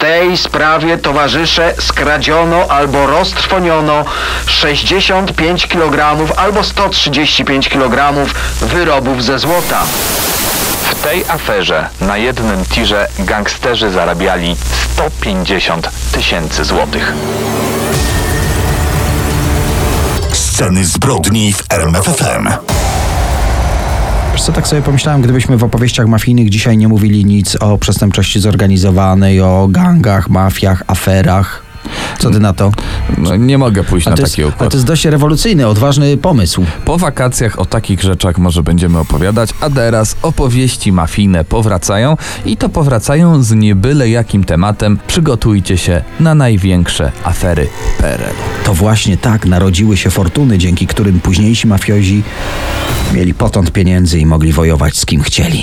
tej sprawie, towarzysze, skradziono albo roztrwoniono 65 kg albo 135 kg wyrobów ze złota. W tej aferze na jednym tirze gangsterzy zarabiali 150 tysięcy złotych. Sceny zbrodni w RMFFM. Wiesz co, tak sobie pomyślałem, gdybyśmy w opowieściach mafijnych dzisiaj nie mówili nic o przestępczości zorganizowanej, o gangach, mafiach, aferach. Co ty na to? No, nie mogę pójść A na jest, taki a układ. to jest dość rewolucyjny, odważny pomysł. Po wakacjach o takich rzeczach może będziemy opowiadać, a teraz opowieści mafijne powracają i to powracają z niebyle jakim tematem. Przygotujcie się na największe afery PRL. To właśnie tak narodziły się fortuny, dzięki którym późniejsi mafiozi mieli potąd pieniędzy i mogli wojować z kim chcieli.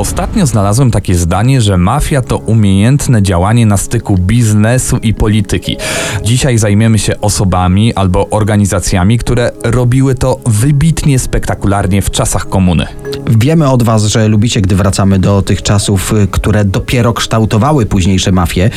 Ostatnio znalazłem takie zdanie, że mafia to umiejętne działanie na styku biznesu i polityki. Dzisiaj zajmiemy się osobami albo organizacjami, które robiły to wybitnie spektakularnie w czasach komuny. Wiemy od was, że lubicie, gdy wracamy do tych czasów, y, które dopiero kształtowały późniejsze mafie.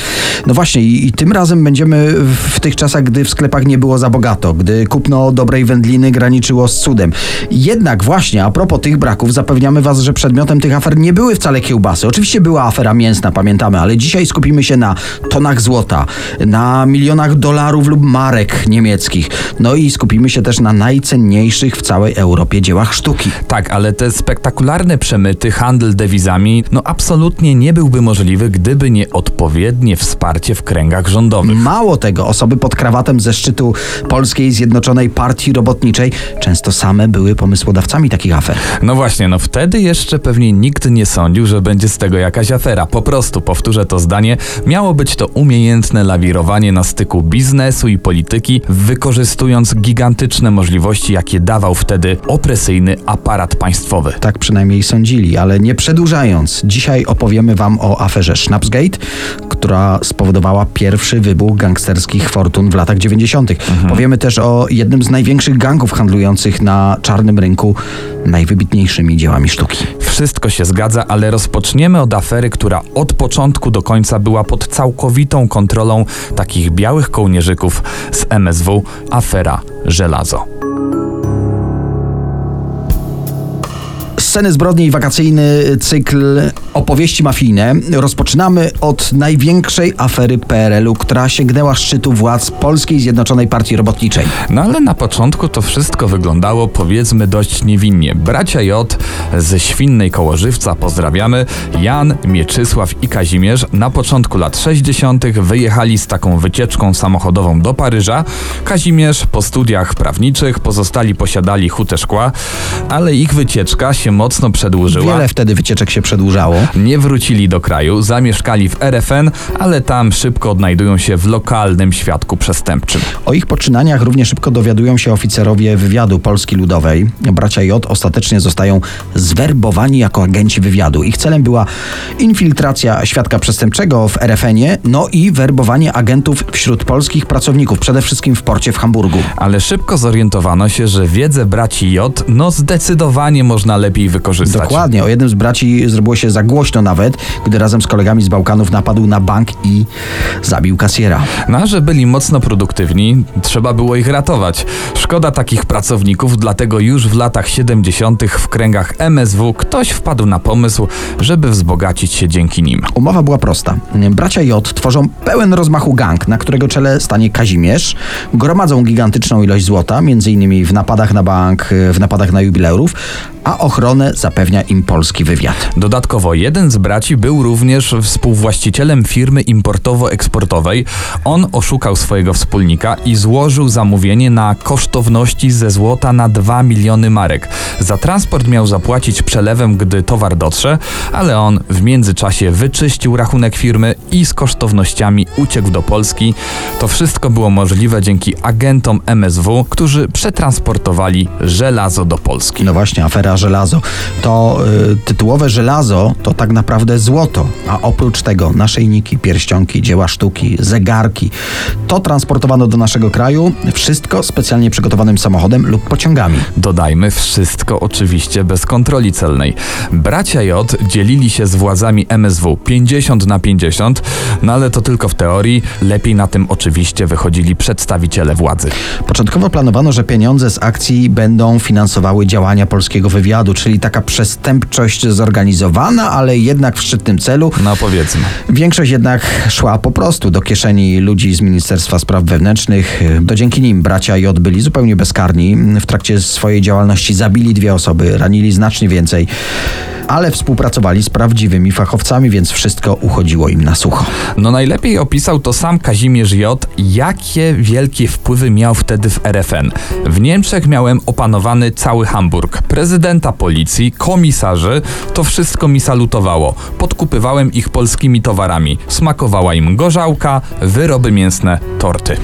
No właśnie, i, i tym razem będziemy w tych czasach, gdy w sklepach nie było za bogato, gdy kupno dobrej wędliny graniczyło z cudem. Jednak właśnie, a propos tych braków, zapewniamy was, że przedmiotem tych afer nie były wcale kiełbasy. Oczywiście była afera mięsna, pamiętamy, ale dzisiaj skupimy się na tonach złota, na milionach dolarów lub marek niemieckich. No i skupimy się też na najcenniejszych w całej Europie dziełach sztuki. Tak, ale te spektakularne przemyty, handel dewizami, no absolutnie nie byłby możliwy, gdyby nie odpowiednie wsparcie w kręgach rządowych. Mało tego, osoby pod krawatem ze szczytu Polskiej Zjednoczonej Partii Robotniczej często same były pomysłodawcami takich afer. No właśnie, no wtedy jeszcze pewnie nikt nie sądził, że będzie z tego jakaś afera. Po prostu, powtórzę to zdanie, miało być to umiejętne lawirowanie na styku biznesu i polityki, wykorzystując gigantyczne możliwości, jakie dawał wtedy opresyjny aparat państwowy. Tak przynajmniej sądzili, ale nie przedłużając, dzisiaj opowiemy wam o aferze Schnapsgate, która spowodowała pierwszy wybuch gangsterskich fortun w latach 90. Powiemy też o jednym z największych gangów handlujących na czarnym rynku najwybitniejszymi dziełami sztuki. Wszystko się zgadza, ale rozpoczniemy od afery, która od początku do końca była pod całkowitą kontrolą takich białych kołnierzyków z MSW, afera Żelazo. Sceny zbrodni i wakacyjny cykl opowieści mafijne. Rozpoczynamy od największej afery PRL-u, która sięgnęła szczytu władz Polskiej Zjednoczonej Partii Robotniczej. No ale na początku to wszystko wyglądało powiedzmy dość niewinnie. Bracia J ze Świnnej Kołożywca, pozdrawiamy, Jan, Mieczysław i Kazimierz na początku lat 60. wyjechali z taką wycieczką samochodową do Paryża. Kazimierz po studiach prawniczych pozostali posiadali hutę szkła, ale ich wycieczka się mocno przedłużyła. Wiele wtedy wycieczek się przedłużało. Nie wrócili do kraju, zamieszkali w RFN, ale tam szybko odnajdują się w lokalnym świadku przestępczym. O ich poczynaniach równie szybko dowiadują się oficerowie wywiadu Polski Ludowej. Bracia J ostatecznie zostają zwerbowani jako agenci wywiadu. Ich celem była infiltracja świadka przestępczego w RFN-ie, no i werbowanie agentów wśród polskich pracowników, przede wszystkim w porcie w Hamburgu. Ale szybko zorientowano się, że wiedzę braci J no zdecydowanie można lepiej wykorzystać. Dokładnie. O jednym z braci zrobiło się za głośno nawet, gdy razem z kolegami z Bałkanów napadł na bank i zabił kasjera. No, a że byli mocno produktywni, trzeba było ich ratować. Szkoda takich pracowników, dlatego już w latach 70. w kręgach MSW ktoś wpadł na pomysł, żeby wzbogacić się dzięki nim. Umowa była prosta. Bracia J tworzą pełen rozmachu gang, na którego czele stanie Kazimierz. Gromadzą gigantyczną ilość złota, innymi w napadach na bank, w napadach na jubilerów, a ochronę zapewnia im polski wywiad. Dodatkowo jeden z braci był również współwłaścicielem firmy importowo-eksportowej. On oszukał swojego wspólnika i złożył zamówienie na kosztowności ze złota na 2 miliony marek. Za transport miał zapłacić przelewem, gdy towar dotrze, ale on w międzyczasie wyczyścił rachunek firmy i z kosztownościami uciekł do Polski. To wszystko było możliwe dzięki agentom MSW, którzy przetransportowali żelazo do Polski. No właśnie, afera żelazo. To y, tytułowe żelazo to tak naprawdę złoto, a oprócz tego naszyjniki, pierścionki, dzieła sztuki, zegarki. To transportowano do naszego kraju, wszystko specjalnie przygotowanym samochodem lub pociągami. Dodajmy wszystko oczywiście bez kontroli celnej. Bracia J dzielili się z władzami MSW 50 na 50, no ale to tylko w teorii. Lepiej na tym oczywiście wychodzili przedstawiciele władzy. Początkowo planowano, że pieniądze z akcji będą finansowały działania polskiego wywiadu, czyli taka przestępczość zorganizowana, ale jednak w szczytnym celu. No powiedzmy. Większość jednak szła po prostu do kieszeni ludzi z Ministerstwa Spraw Wewnętrznych. To dzięki nim bracia J byli zupełnie bezkarni. W trakcie swojej działalności zabili dwie osoby, ranili znacznie więcej, ale współpracowali z prawdziwymi fachowcami, więc wszystko uchodziło im na sucho. No najlepiej opisał to sam Kazimierz J., jakie wielkie wpływy miał wtedy w RFN. W Niemczech miałem opanowany cały Hamburg. Prezydenta policji, komisarzy, to wszystko mi salutowało. Podkupywałem ich polskimi towarami. Smakowała im gorzałka, wyroby mięsne, torty.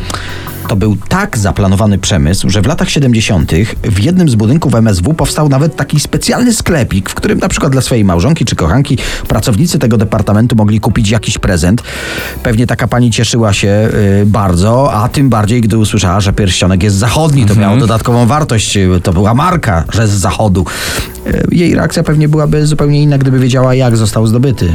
To był tak zaplanowany przemysł, że w latach 70. w jednym z budynków MSW powstał nawet taki specjalny sklepik, w którym na przykład dla swojej małżonki czy kochanki pracownicy tego departamentu mogli kupić jakiś prezent. Pewnie taka pani cieszyła się y, bardzo, a tym bardziej, gdy usłyszała, że pierścionek jest zachodni. To miało dodatkową wartość, y, to była marka, że z zachodu. Y, jej reakcja pewnie byłaby zupełnie inna, gdyby wiedziała, jak został zdobyty.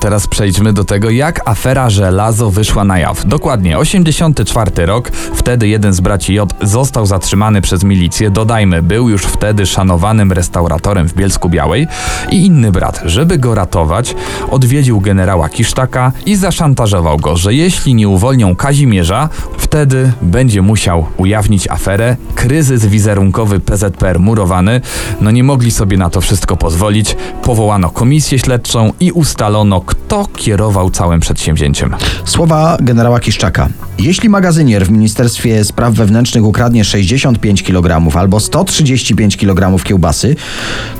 Teraz przejdźmy do tego, jak afera żelazo wyszła na jaw. Dokładnie, 84 rok. Wtedy jeden z braci J został zatrzymany przez milicję. Dodajmy, był już wtedy szanowanym restauratorem w Bielsku Białej. I inny brat, żeby go ratować, odwiedził generała Kisztaka i zaszantażował go, że jeśli nie uwolnią Kazimierza, wtedy będzie musiał ujawnić aferę. Kryzys wizerunkowy PZPR murowany. No nie mogli sobie na to wszystko pozwolić. Powołano komisję śledczą i ustalono, kto kierował całym przedsięwzięciem. Słowa generała Kiszczaka. Jeśli magazynier w Ministerstwie Spraw Wewnętrznych ukradnie 65 kg albo 135 kg kiełbasy,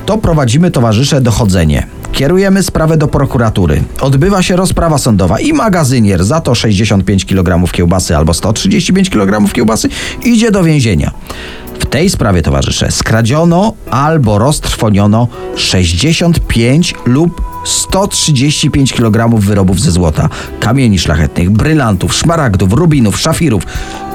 to prowadzimy towarzysze dochodzenie. Kierujemy sprawę do prokuratury. Odbywa się rozprawa sądowa i magazynier za to 65 kg kiełbasy albo 135 kg kiełbasy idzie do więzienia. W tej sprawie, towarzysze, skradziono albo roztrwoniono 65 lub 135 kg wyrobów ze złota, kamieni szlachetnych, brylantów, szmaragdów, rubinów, szafirów.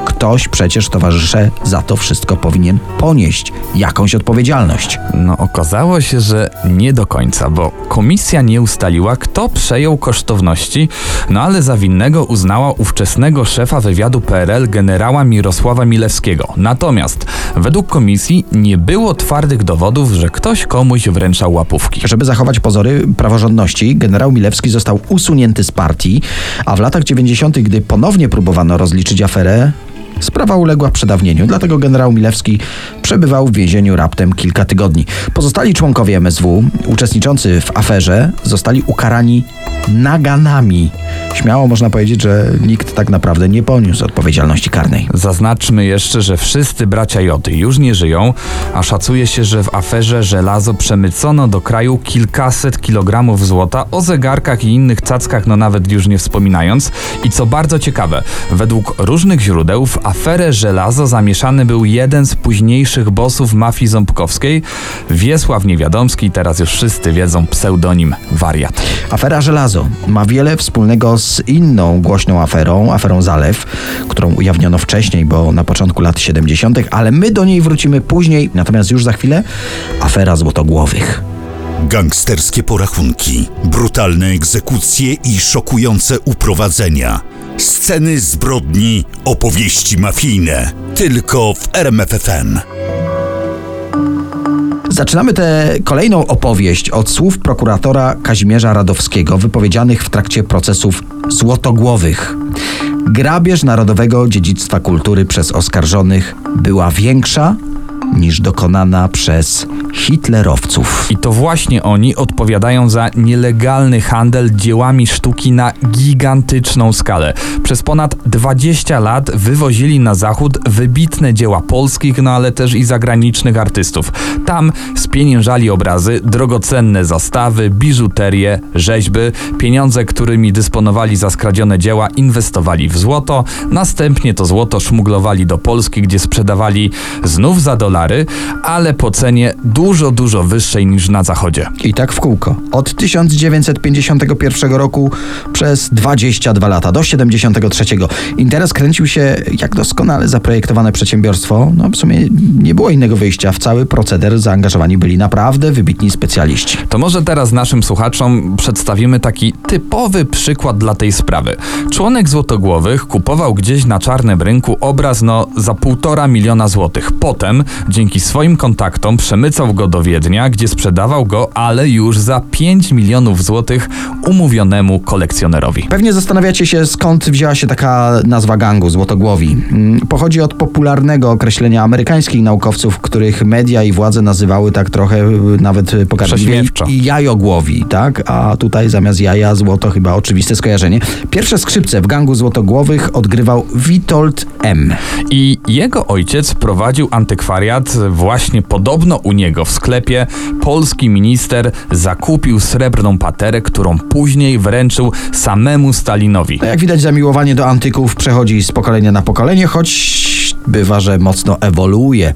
Ktoś przecież, towarzysze, za to wszystko powinien ponieść jakąś odpowiedzialność. No okazało się, że nie do końca, bo komisja nie ustaliła, kto przejął kosztowności, no ale za winnego uznała ówczesnego szefa wywiadu PRL generała Mirosława Milewskiego. Natomiast według komisji nie było twardych dowodów, że ktoś komuś wręczał łapówki. Żeby zachować pozory praworządności, generał Milewski został usunięty z partii, a w latach 90., gdy ponownie próbowano rozliczyć aferę, Sprawa uległa przedawnieniu, dlatego generał Milewski przebywał w więzieniu raptem kilka tygodni. Pozostali członkowie MSW, uczestniczący w aferze, zostali ukarani naganami. Śmiało można powiedzieć, że nikt tak naprawdę nie poniósł odpowiedzialności karnej. Zaznaczmy jeszcze, że wszyscy bracia Joty już nie żyją, a szacuje się, że w aferze żelazo przemycono do kraju kilkaset kilogramów złota, o zegarkach i innych cackach no nawet już nie wspominając. I co bardzo ciekawe, według różnych źródeł w aferę żelazo zamieszany był jeden z późniejszych bossów mafii ząbkowskiej, Wiesław Niewiadomski, teraz już wszyscy wiedzą pseudonim Wariat. Afera Żelazo ma wiele wspólnego z inną głośną aferą, aferą Zalew, którą ujawniono wcześniej, bo na początku lat 70., ale my do niej wrócimy później, natomiast już za chwilę afera Złotogłowych. Gangsterskie porachunki, brutalne egzekucje i szokujące uprowadzenia. Sceny zbrodni, opowieści mafijne. Tylko w RMFFM. Zaczynamy tę kolejną opowieść od słów prokuratora Kazimierza Radowskiego wypowiedzianych w trakcie procesów złotogłowych. Grabież narodowego dziedzictwa kultury przez oskarżonych była większa niż dokonana przez hitlerowców. I to właśnie oni odpowiadają za nielegalny handel dziełami sztuki na gigantyczną skalę. Przez ponad 20 lat wywozili na zachód wybitne dzieła polskich, no ale też i zagranicznych artystów. Tam spieniężali obrazy, drogocenne zastawy, biżuterię, rzeźby, pieniądze, którymi dysponowali za skradzione dzieła, inwestowali w złoto, następnie to złoto szmuglowali do Polski, gdzie sprzedawali znów za dolary dolary, ale po cenie dużo, dużo wyższej niż na zachodzie. I tak w kółko. Od 1951 roku przez 22 lata do 73. Interes kręcił się jak doskonale zaprojektowane przedsiębiorstwo. No w sumie nie było innego wyjścia. W cały proceder zaangażowani byli naprawdę wybitni specjaliści. To może teraz naszym słuchaczom przedstawimy taki typowy przykład dla tej sprawy. Członek Złotogłowych kupował gdzieś na czarnym rynku obraz no za półtora miliona złotych. Potem, dzięki swoim kontaktom, przemycał go do Wiednia, gdzie sprzedawał go, ale już za 5 milionów złotych umówionemu kolekcjonerowi. Pewnie zastanawiacie się, skąd wzięła się taka nazwa gangu Złotogłowi. Mm, Pochodzi od popularnego określenia amerykańskich naukowców, których media i władze nazywały tak trochę y, nawet Prześmiewczo. i jajogłowi, tak? A tutaj zamiast jaja złoto chyba oczywiste skojarzenie. Pierwsze skrzypce w gangu Złotogłowych odgrywał Witold M. I jego ojciec prowadził antykwariat właśnie podobno u niego w sklepie. Polski minister zakupił srebrną paterę, którą później wręczył samemu Stalinowi. No, Jak widać, zamiłowanie do antyków przechodzi z pokolenia na pokolenie, choć bywa, że mocno ewoluuje.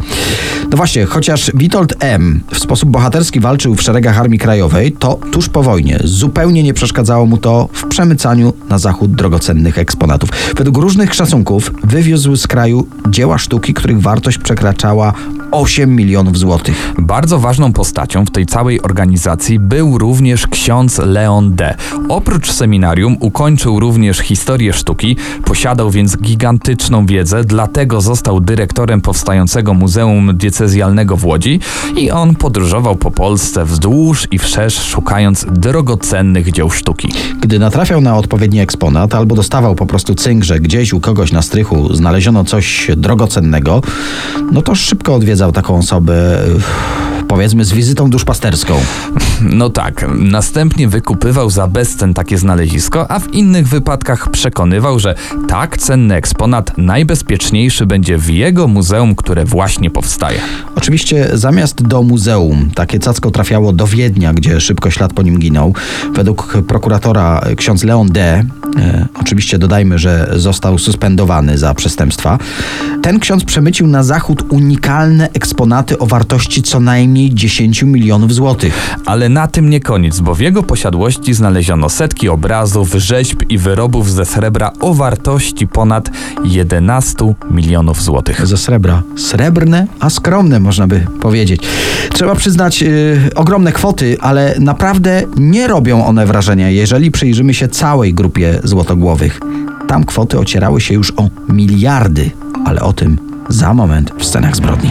No właśnie, chociaż Witold M. w sposób bohaterski walczył w szeregach Armii Krajowej, to tuż po wojnie zupełnie nie przeszkadzało mu to w przemycaniu na zachód drogocennych eksponatów. Według różnych szacunków wywiózł z kraju dzieła sztuki, których wartość przekraczała 8 milionów złotych. Bardzo ważną postacią w tej całej organizacji był również ksiądz Leon D. Oprócz seminarium ukończył również historię sztuki, posiadał więc gigantyczną wiedzę, dlatego został dyrektorem powstającego Muzeum Diecezjalnego w Łodzi i on podróżował po Polsce wzdłuż i wszerz, szukając drogocennych dzieł sztuki. Gdy natrafiał na odpowiedni eksponat albo dostawał po prostu cynk, że gdzieś u kogoś na strychu znaleziono coś drogocennego, no to szybko odwiedzał taką osobę, powiedzmy, z wizytą duszpasterską. No tak, następnie wykupywał za bezcen takie znalezisko, a w innych wypadkach przekonywał, że tak cenny eksponat najbezpieczniejszy będzie w jego muzeum, które właśnie powstaje. Oczywiście zamiast do muzeum takie cacko trafiało do Wiednia, gdzie szybko ślad po nim ginął. Według prokuratora ksiądz Leon D., e, oczywiście dodajmy, że został suspendowany za przestępstwa, ten ksiądz przemycił na zachód unikalne eksponaty o wartości co najmniej 10 milionów złotych. Ale na tym nie koniec, bo w jego posiadłości znaleziono setki obrazów, rzeźb i wyrobów ze srebra o wartości ponad 11 milionów złotych. Ze srebra. Srebrne, a skromne można by powiedzieć. Trzeba przyznać y, ogromne kwoty, ale naprawdę nie robią one wrażenia, jeżeli przyjrzymy się całej grupie złotogłowych. Tam kwoty ocierały się już o miliardy, ale o tym za moment w scenach zbrodni.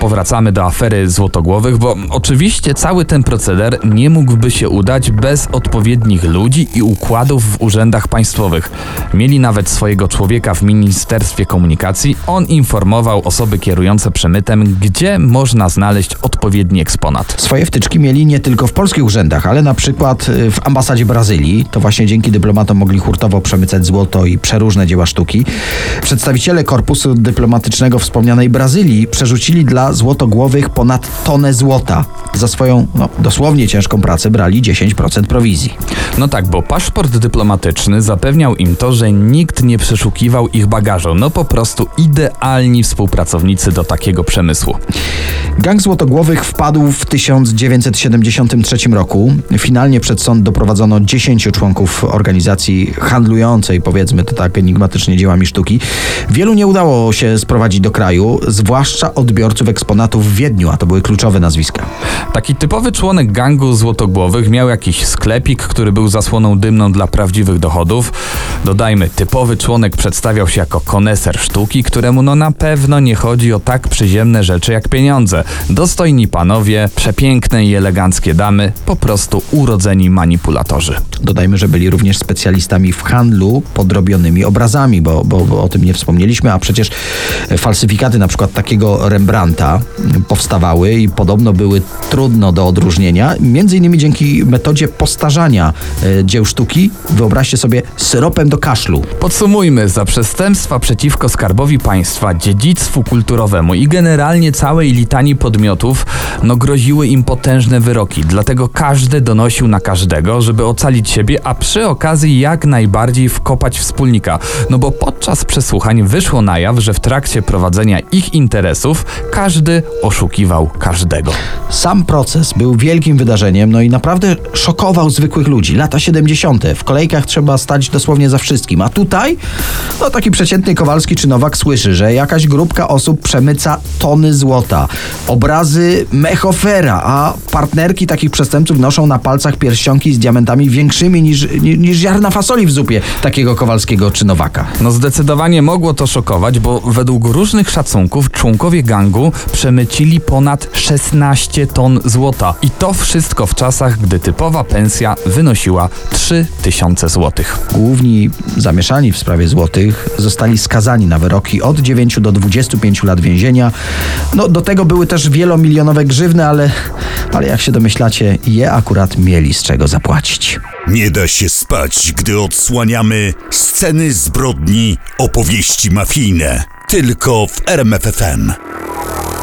Powracamy do afery złotogłowych, bo oczywiście cały ten proceder nie mógłby się udać bez odpowiednich ludzi i układów w urzędach państwowych. Mieli nawet swojego człowieka w Ministerstwie Komunikacji. On informował osoby kierujące przemytem, gdzie można znaleźć odpowiedni eksponat. Swoje wtyczki mieli nie tylko w polskich urzędach, ale na przykład y, w ambasadzie Brazylii. To właśnie dzięki dyplomatom mogli hurtowo przemycać złoto i przeróżne dzieła sztuki. Przedstawiciele korpusu dyplomatycznego wspomnianej Brazylii przerzucili dla złotogłowych ponad tonę złota. Za swoją, no, dosłownie ciężką pracę brali 10% prowizji. No tak, bo paszport dyplomatyczny zapewniał im to, że nikt nie przeszukiwał ich bagażu. No po prostu idealni współpracownicy do takiego przemysłu. Gang Złotogłowych wpadł w 1973 roku. Finalnie przed sąd doprowadzono 10 członków organizacji handlującej, powiedzmy to tak enigmatycznie, dziełami sztuki. Wielu nie udało się sprowadzić do kraju, zwłaszcza odbiorców eksponatów w Wiedniu, a to były kluczowe nazwiska. Taki typowy członek gangu złotogłowych miał jakiś sklepik, który był zasłoną dymną dla prawdziwych dochodów. Dodajmy, typowy członek przedstawiał się jako koneser sztuki, któremu no na pewno nie chodzi o tak przyziemne rzeczy jak pieniądze. Dostojni panowie, przepiękne i eleganckie damy, po prostu urodzeni manipulatorzy. Dodajmy, że byli również specjalistami w handlu podrobionymi obrazami, bo, bo, bo o tym nie wspomnieliśmy, a przecież falsyfikaty na przykład takiego Rembrandta powstawały i podobno były trudno do odróżnienia, między innymi dzięki metodzie postarzania e, dzieł sztuki, wyobraźcie sobie, syropem do kaszlu. Podsumujmy, za przestępstwa przeciwko skarbowi państwa, dziedzictwu kulturowemu i generalnie całej litanii podmiotów, no groziły im potężne wyroki. Dlatego każdy donosił na każdego, żeby ocalić siebie, a przy okazji jak najbardziej wkopać wspólnika. No bo podczas przesłuchań wyszło na jaw, że w trakcie prowadzenia ich interesów każdy oszukiwał każdego. Sam proces był wielkim wydarzeniem, no i naprawdę szokował zwykłych ludzi. Lata 70. W kolejkach trzeba stać dosłownie za wszystkim. A tutaj, no taki przeciętny Kowalski czy Nowak słyszy, że jakaś grupka osób przemyca tony złota. Obrazy mechofera, a partnerki takich przestępców noszą na palcach pierścionki z diamentami większymi niż, niż, niż ziarna fasoli w zupie takiego Kowalskiego czy Nowaka. No zdecydowanie mogło to szokować, bo według różnych szacunków członkowie gangu przemycili ponad 16 ton złota. I to wszystko w czasach, gdy typowa pensja wynosiła 3000 złotych. Główni zamieszani w sprawie złotych zostali skazani na wyroki od 9 do 25 lat więzienia. No do tego były też wielomilionowe grzywny, ale, ale jak się domyślacie, je akurat mieli z czego zapłacić. Nie da się spać, gdy odsłaniamy sceny zbrodni, opowieści mafijne. Tylko w RMFFM.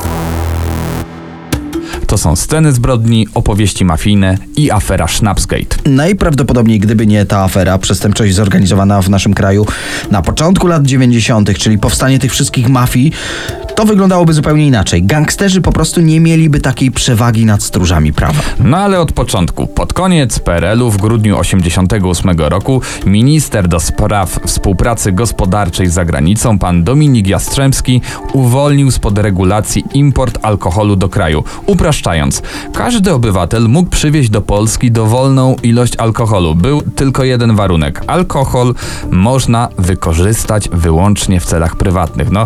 Thank you. To są sceny zbrodni, opowieści mafijne i afera Schnapsgate. Najprawdopodobniej, gdyby nie ta afera, przestępczość zorganizowana w naszym kraju na początku lat 90., czyli powstanie tych wszystkich mafii, to wyglądałoby zupełnie inaczej. Gangsterzy po prostu nie mieliby takiej przewagi nad stróżami prawa. No ale od początku, pod koniec PRL-u w grudniu 88 roku minister do spraw współpracy gospodarczej z zagranicą, pan Dominik Jastrzębski, uwolnił spod regulacji import alkoholu do kraju. Upraszczając, każdy obywatel mógł przywieźć do Polski dowolną ilość alkoholu. Był tylko jeden warunek. Alkohol można wykorzystać wyłącznie w celach prywatnych. No,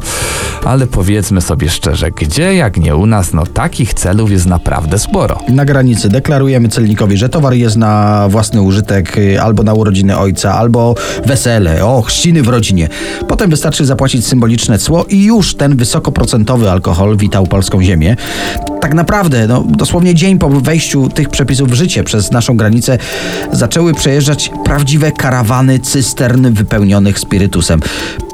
ale powiedzmy sobie szczerze, gdzie jak nie u nas, no takich celów jest naprawdę sporo. Na granicy deklarujemy celnikowi, że towar jest na własny użytek, y, albo na urodziny ojca, albo wesele, o, chrzciny w rodzinie. Potem wystarczy zapłacić symboliczne cło i już ten wysokoprocentowy alkohol witał polską ziemię. Tak naprawdę, no, dosłownie dzień po wejściu tych przepisów w życie przez naszą granicę zaczęły przejeżdżać prawdziwe karawany cystern wypełnionych spirytusem.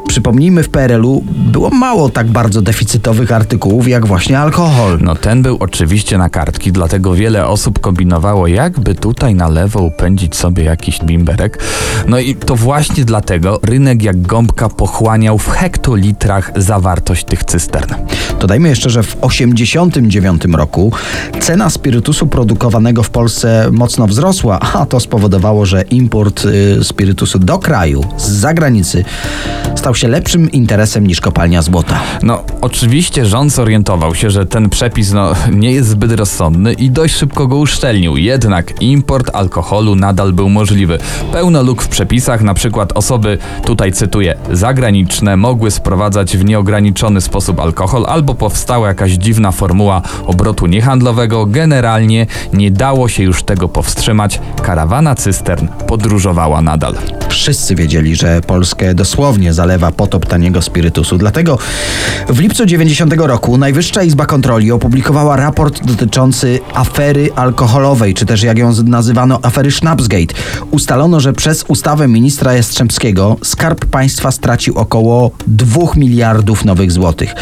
Przypomnijmy, w PRL-u było mało tak bardzo deficytowych artykułów jak właśnie alkohol. No ten był oczywiście na kartki, dlatego wiele osób kombinowało, jakby tutaj na lewo upędzić sobie jakiś bimberek. No i to właśnie dlatego rynek jak gąbka pochłaniał w hektolitrach zawartość tych cystern. Dodajmy jeszcze, że w 1989 roku cena spirytusu produkowanego w Polsce mocno wzrosła, a to spowodowało, że import y, spirytusu do kraju z zagranicy stał się lepszym interesem niż kopalnia złota. No, oczywiście rząd zorientował się, że ten przepis no, nie jest zbyt rozsądny i dość szybko go uszczelnił. Jednak import alkoholu nadal był możliwy. Pełno luk w przepisach, na przykład osoby, tutaj cytuję, zagraniczne mogły sprowadzać w nieograniczony sposób alkohol albo powstała jakaś dziwna formuła obrotu niehandlowego. Generalnie nie dało się już tego powstrzymać. Karawana cystern podróżowała nadal. Wszyscy wiedzieli, że Polskę dosłownie zalewa potop taniego spirytusu. Dlatego w lipcu 90 roku Najwyższa Izba Kontroli opublikowała raport dotyczący afery alkoholowej, czy też jak ją nazywano afery Schnapsgate. Ustalono, że przez ustawę ministra Jastrzębskiego Skarb Państwa stracił około 2 miliardów nowych złotych.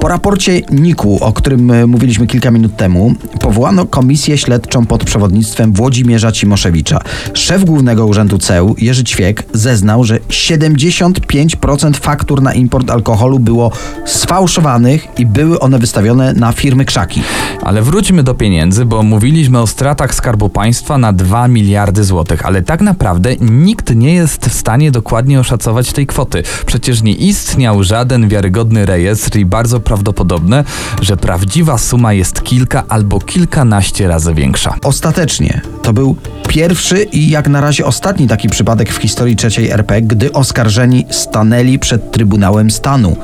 Po raporcie NIK-u, o którym e, mówiliśmy kilka minut temu, powołano komisję śledczą pod przewodnictwem Włodzimierza Cimoszewicza. Szef Głównego Urzędu CEU, Jerzy Ćwiek, zeznał, że 75% faktur na import alkoholu było sfałszowanych i były one wystawione na firmy krzaki. Ale wróćmy do pieniędzy, bo mówiliśmy o stratach Skarbu Państwa na 2 miliardy złotych, ale tak naprawdę nikt nie jest w stanie dokładnie oszacować tej kwoty. Przecież nie istniał żaden wiarygodny rejestr i bardzo prawdopodobne, że prawdziwa suma jest kilka albo kilkanaście razy większa. Ostatecznie to był pierwszy i jak na razie ostatni taki przypadek w historii III RP, gdy oskarżeni stanęli przed Trybunałem Stanu.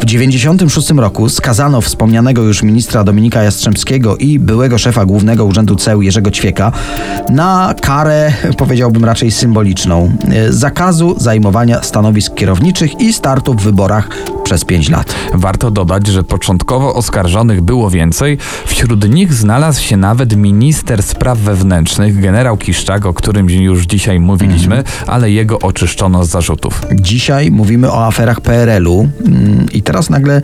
W 96 roku skazano wspomnianego już ministra Dominika Jastrzębskiego i byłego szefa Głównego Urzędu CEU Jerzego Ćwieka na karę, powiedziałbym raczej symboliczną, e, zakazu zajmowania stanowisk kierowniczych i startu w wyborach przez 5 lat. Warto dodać, że początkowo oskarżonych było więcej. Wśród nich znalazł się nawet minister spraw wewnętrznych, generał Kiszczak, o którym już dzisiaj mówiliśmy, ale jego oczyszczono z zarzutów. Dzisiaj mówimy o aferach PRL-u mm, i teraz nagle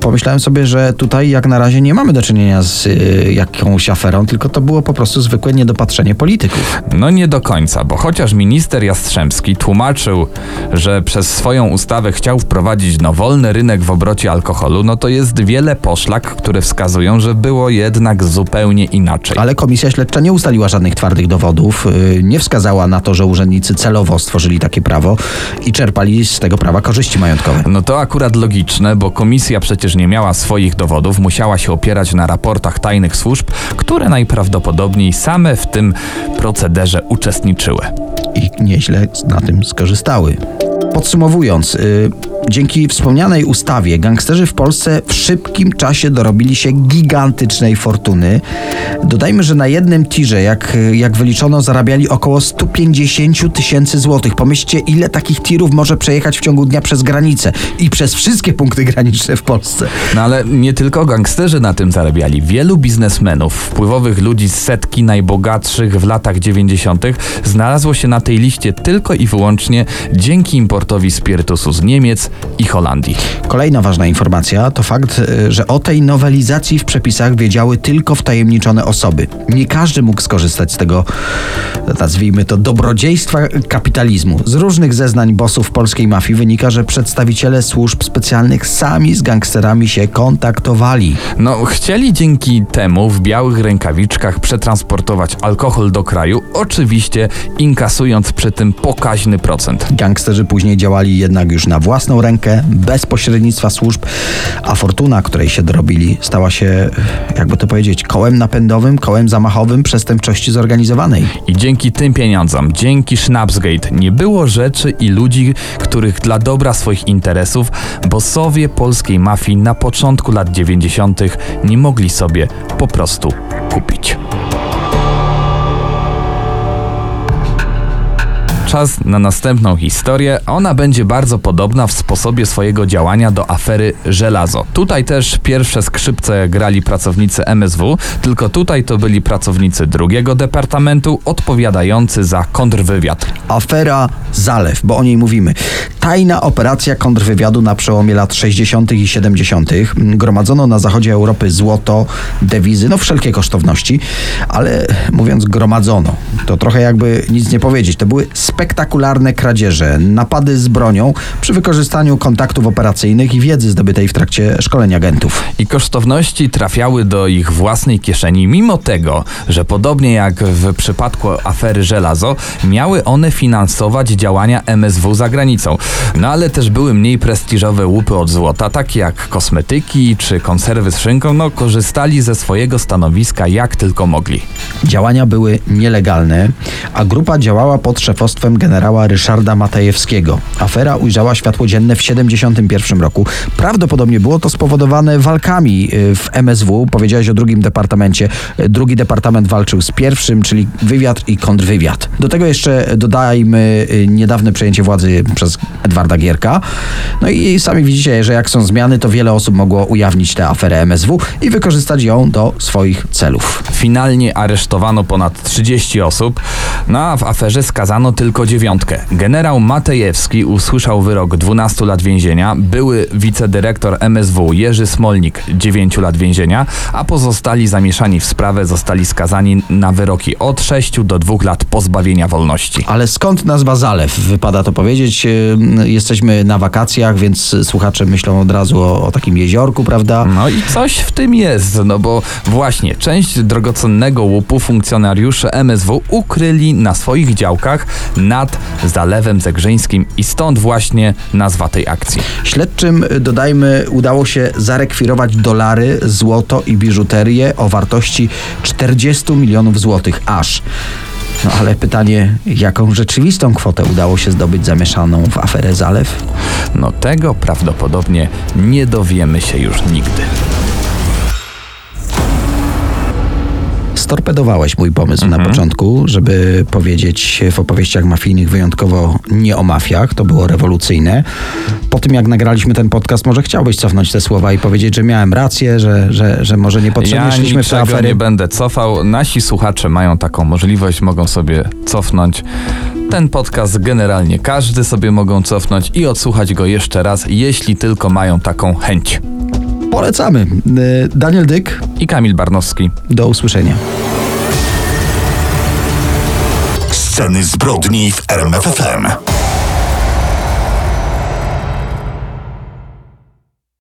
pomyślałem sobie, że tutaj jak na razie nie mamy do czynienia z y, jakąś aferą, tylko to było po prostu zwykłe niedopatrzenie polityków. No nie do końca, bo chociaż minister Jastrzębski tłumaczył, że przez swoją ustawę chciał wprowadzić no, wolny rynek w obrocie alkoholu, no to jest wiele poszlak, które wskazują, że było jednak zupełnie inaczej. Ale komisja śledcza nie ustaliła żadnych twardych dowodów, y, nie wskazała na to, że urzędnicy celowo stworzyli takie prawo i czerpali z tego prawa korzyści majątkowe. No to akurat logiczne, bo komisja przecież nie miała swoich dowodów, musiała się opierać na raportach tajnych służb, które najprawdopodobniej same w tym procederze uczestniczyły. i nieźle na tym skorzystały. Podsumowując, y, dzięki wspomnianej ustawie gangsterzy w Polsce w szybkim czasie dorobili się gigantycznej fortuny. Dodajmy, że na jednym tirze, jak, jak wyliczono, zarabiali około 150 tysięcy złotych. Pomyślcie, ile takich tirów może przejechać w ciągu dnia przez granicę i przez wszystkie punkty graniczne w Polsce. No ale nie tylko gangsterzy na tym zarabiali. Wielu biznesmenów, wpływowych ludzi z setki najbogatszych w latach 90. znalazło się na tej liście tylko i wyłącznie dzięki importowi spirytusu z Niemiec i Holandii. Kolejna ważna informacja to fakt, y, że o tej nowelizacji w przepisach wiedziały tylko wtajemniczone osoby. Nie każdy mógł skorzystać z tego, nazwijmy to, dobrodziejstwa kapitalizmu. Z różnych zeznań bossów polskiej mafii wynika, że przedstawiciele służb specjalnych sami z gangsterami się kontaktowali. No, chcieli dzięki temu w białych rękawiczkach przetransportować alkohol do kraju, oczywiście inkasując przy tym pokaźny procent. Gangsterzy później działali jednak już na własną rękę, bez pośrednictwa służb, a fortuna, której się dorobili, stała się, jakby to powiedzieć, kołem napędowym, kołem zamachowym przestępczości zorganizowanej. I dzięki tym pieniądzom, dzięki Schnapsgate, nie było rzeczy i ludzi, których dla dobra swoich interesów bossowie polskiej mafii na początku lat 90. nie mogli sobie po prostu kupić. Czas na następną historię. Ona będzie bardzo podobna w sposobie swojego działania do afery Żelazo. Tutaj też pierwsze skrzypce grali pracownicy MSW, tylko tutaj to byli pracownicy drugiego departamentu odpowiadający za kontrwywiad. Afera Zalew, bo o niej mówimy. Tajna operacja kontrwywiadu na przełomie lat 60. i 70. Gromadzono na zachodzie Europy złoto, dewizy, no wszelkie kosztowności, ale mówiąc gromadzono, to trochę jakby nic nie powiedzieć. To były spektakularne kradzieże, napady z bronią przy wykorzystaniu kontaktów operacyjnych i wiedzy zdobytej w trakcie szkolenia agentów. I kosztowności trafiały do ich własnej kieszeni, mimo tego, że podobnie jak w przypadku afery Żelazo, miały one finansować działania MSW za granicą. No ale też były mniej prestiżowe łupy od złota, takie jak kosmetyki czy konserwy z szynką, no korzystali ze swojego stanowiska jak tylko mogli. Działania były nielegalne, a grupa działała pod szefostwem generała Ryszarda Matajewskiego. Afera ujrzała światło dzienne w 1971 roku. Prawdopodobnie było to spowodowane walkami y, w MSW. Powiedziałeś o drugim departamencie. Y, Drugi departament walczył z pierwszym, czyli wywiad i kontrwywiad. Do tego jeszcze dodajmy y, niedawne przejęcie władzy przez Edwarda Gierka. No i sami widzicie, że jak są zmiany, to wiele osób mogło ujawnić tę aferę MSW i wykorzystać ją do swoich celów. Finalnie aresztowano ponad 30 osób, no a w aferze skazano tylko dziewiątkę. Generał Matejewski usłyszał wyrok 12 lat więzienia, były wicedyrektor MSW Jerzy Smolnik 9 lat więzienia, a pozostali zamieszani w sprawę zostali skazani na wyroki od 6 do 2 lat pozbawienia wolności. Ale skąd nazwa Zalew? Wypada to powiedzieć. Yy, Jesteśmy na wakacjach, więc słuchacze myślą od razu o, o takim jeziorku, prawda? No i coś w tym jest, no bo właśnie część drogocennego łupu funkcjonariusze MSW ukryli na swoich działkach nad Zalewem Zegrzyńskim i stąd właśnie nazwa tej akcji. Śledczym, y, dodajmy, udało się zarekwirować dolary, złoto i biżuterię o wartości 40 milionów złotych aż. No ale pytanie, jaką rzeczywistą kwotę udało się zdobyć zamieszaną w aferę Zalew? No tego prawdopodobnie nie dowiemy się już nigdy. Storpedowałeś mój pomysł Mhm. na początku, żeby powiedzieć w opowieściach mafijnych wyjątkowo nie o mafiach. To było rewolucyjne. Po tym, jak nagraliśmy ten podcast, może chciałbyś cofnąć te słowa i powiedzieć, że miałem rację, że, że, że może niepotrzebnie Ja szliśmy w te afery. nie będę cofał. Nasi słuchacze mają taką możliwość, mogą sobie cofnąć. Ten podcast generalnie każdy sobie mogą cofnąć i odsłuchać go jeszcze raz, jeśli tylko mają taką chęć. Polecamy. Y, Daniel Dyk, I Kamil Barnowski. do usłyszenia. Sceny zbrodni w RMFFM.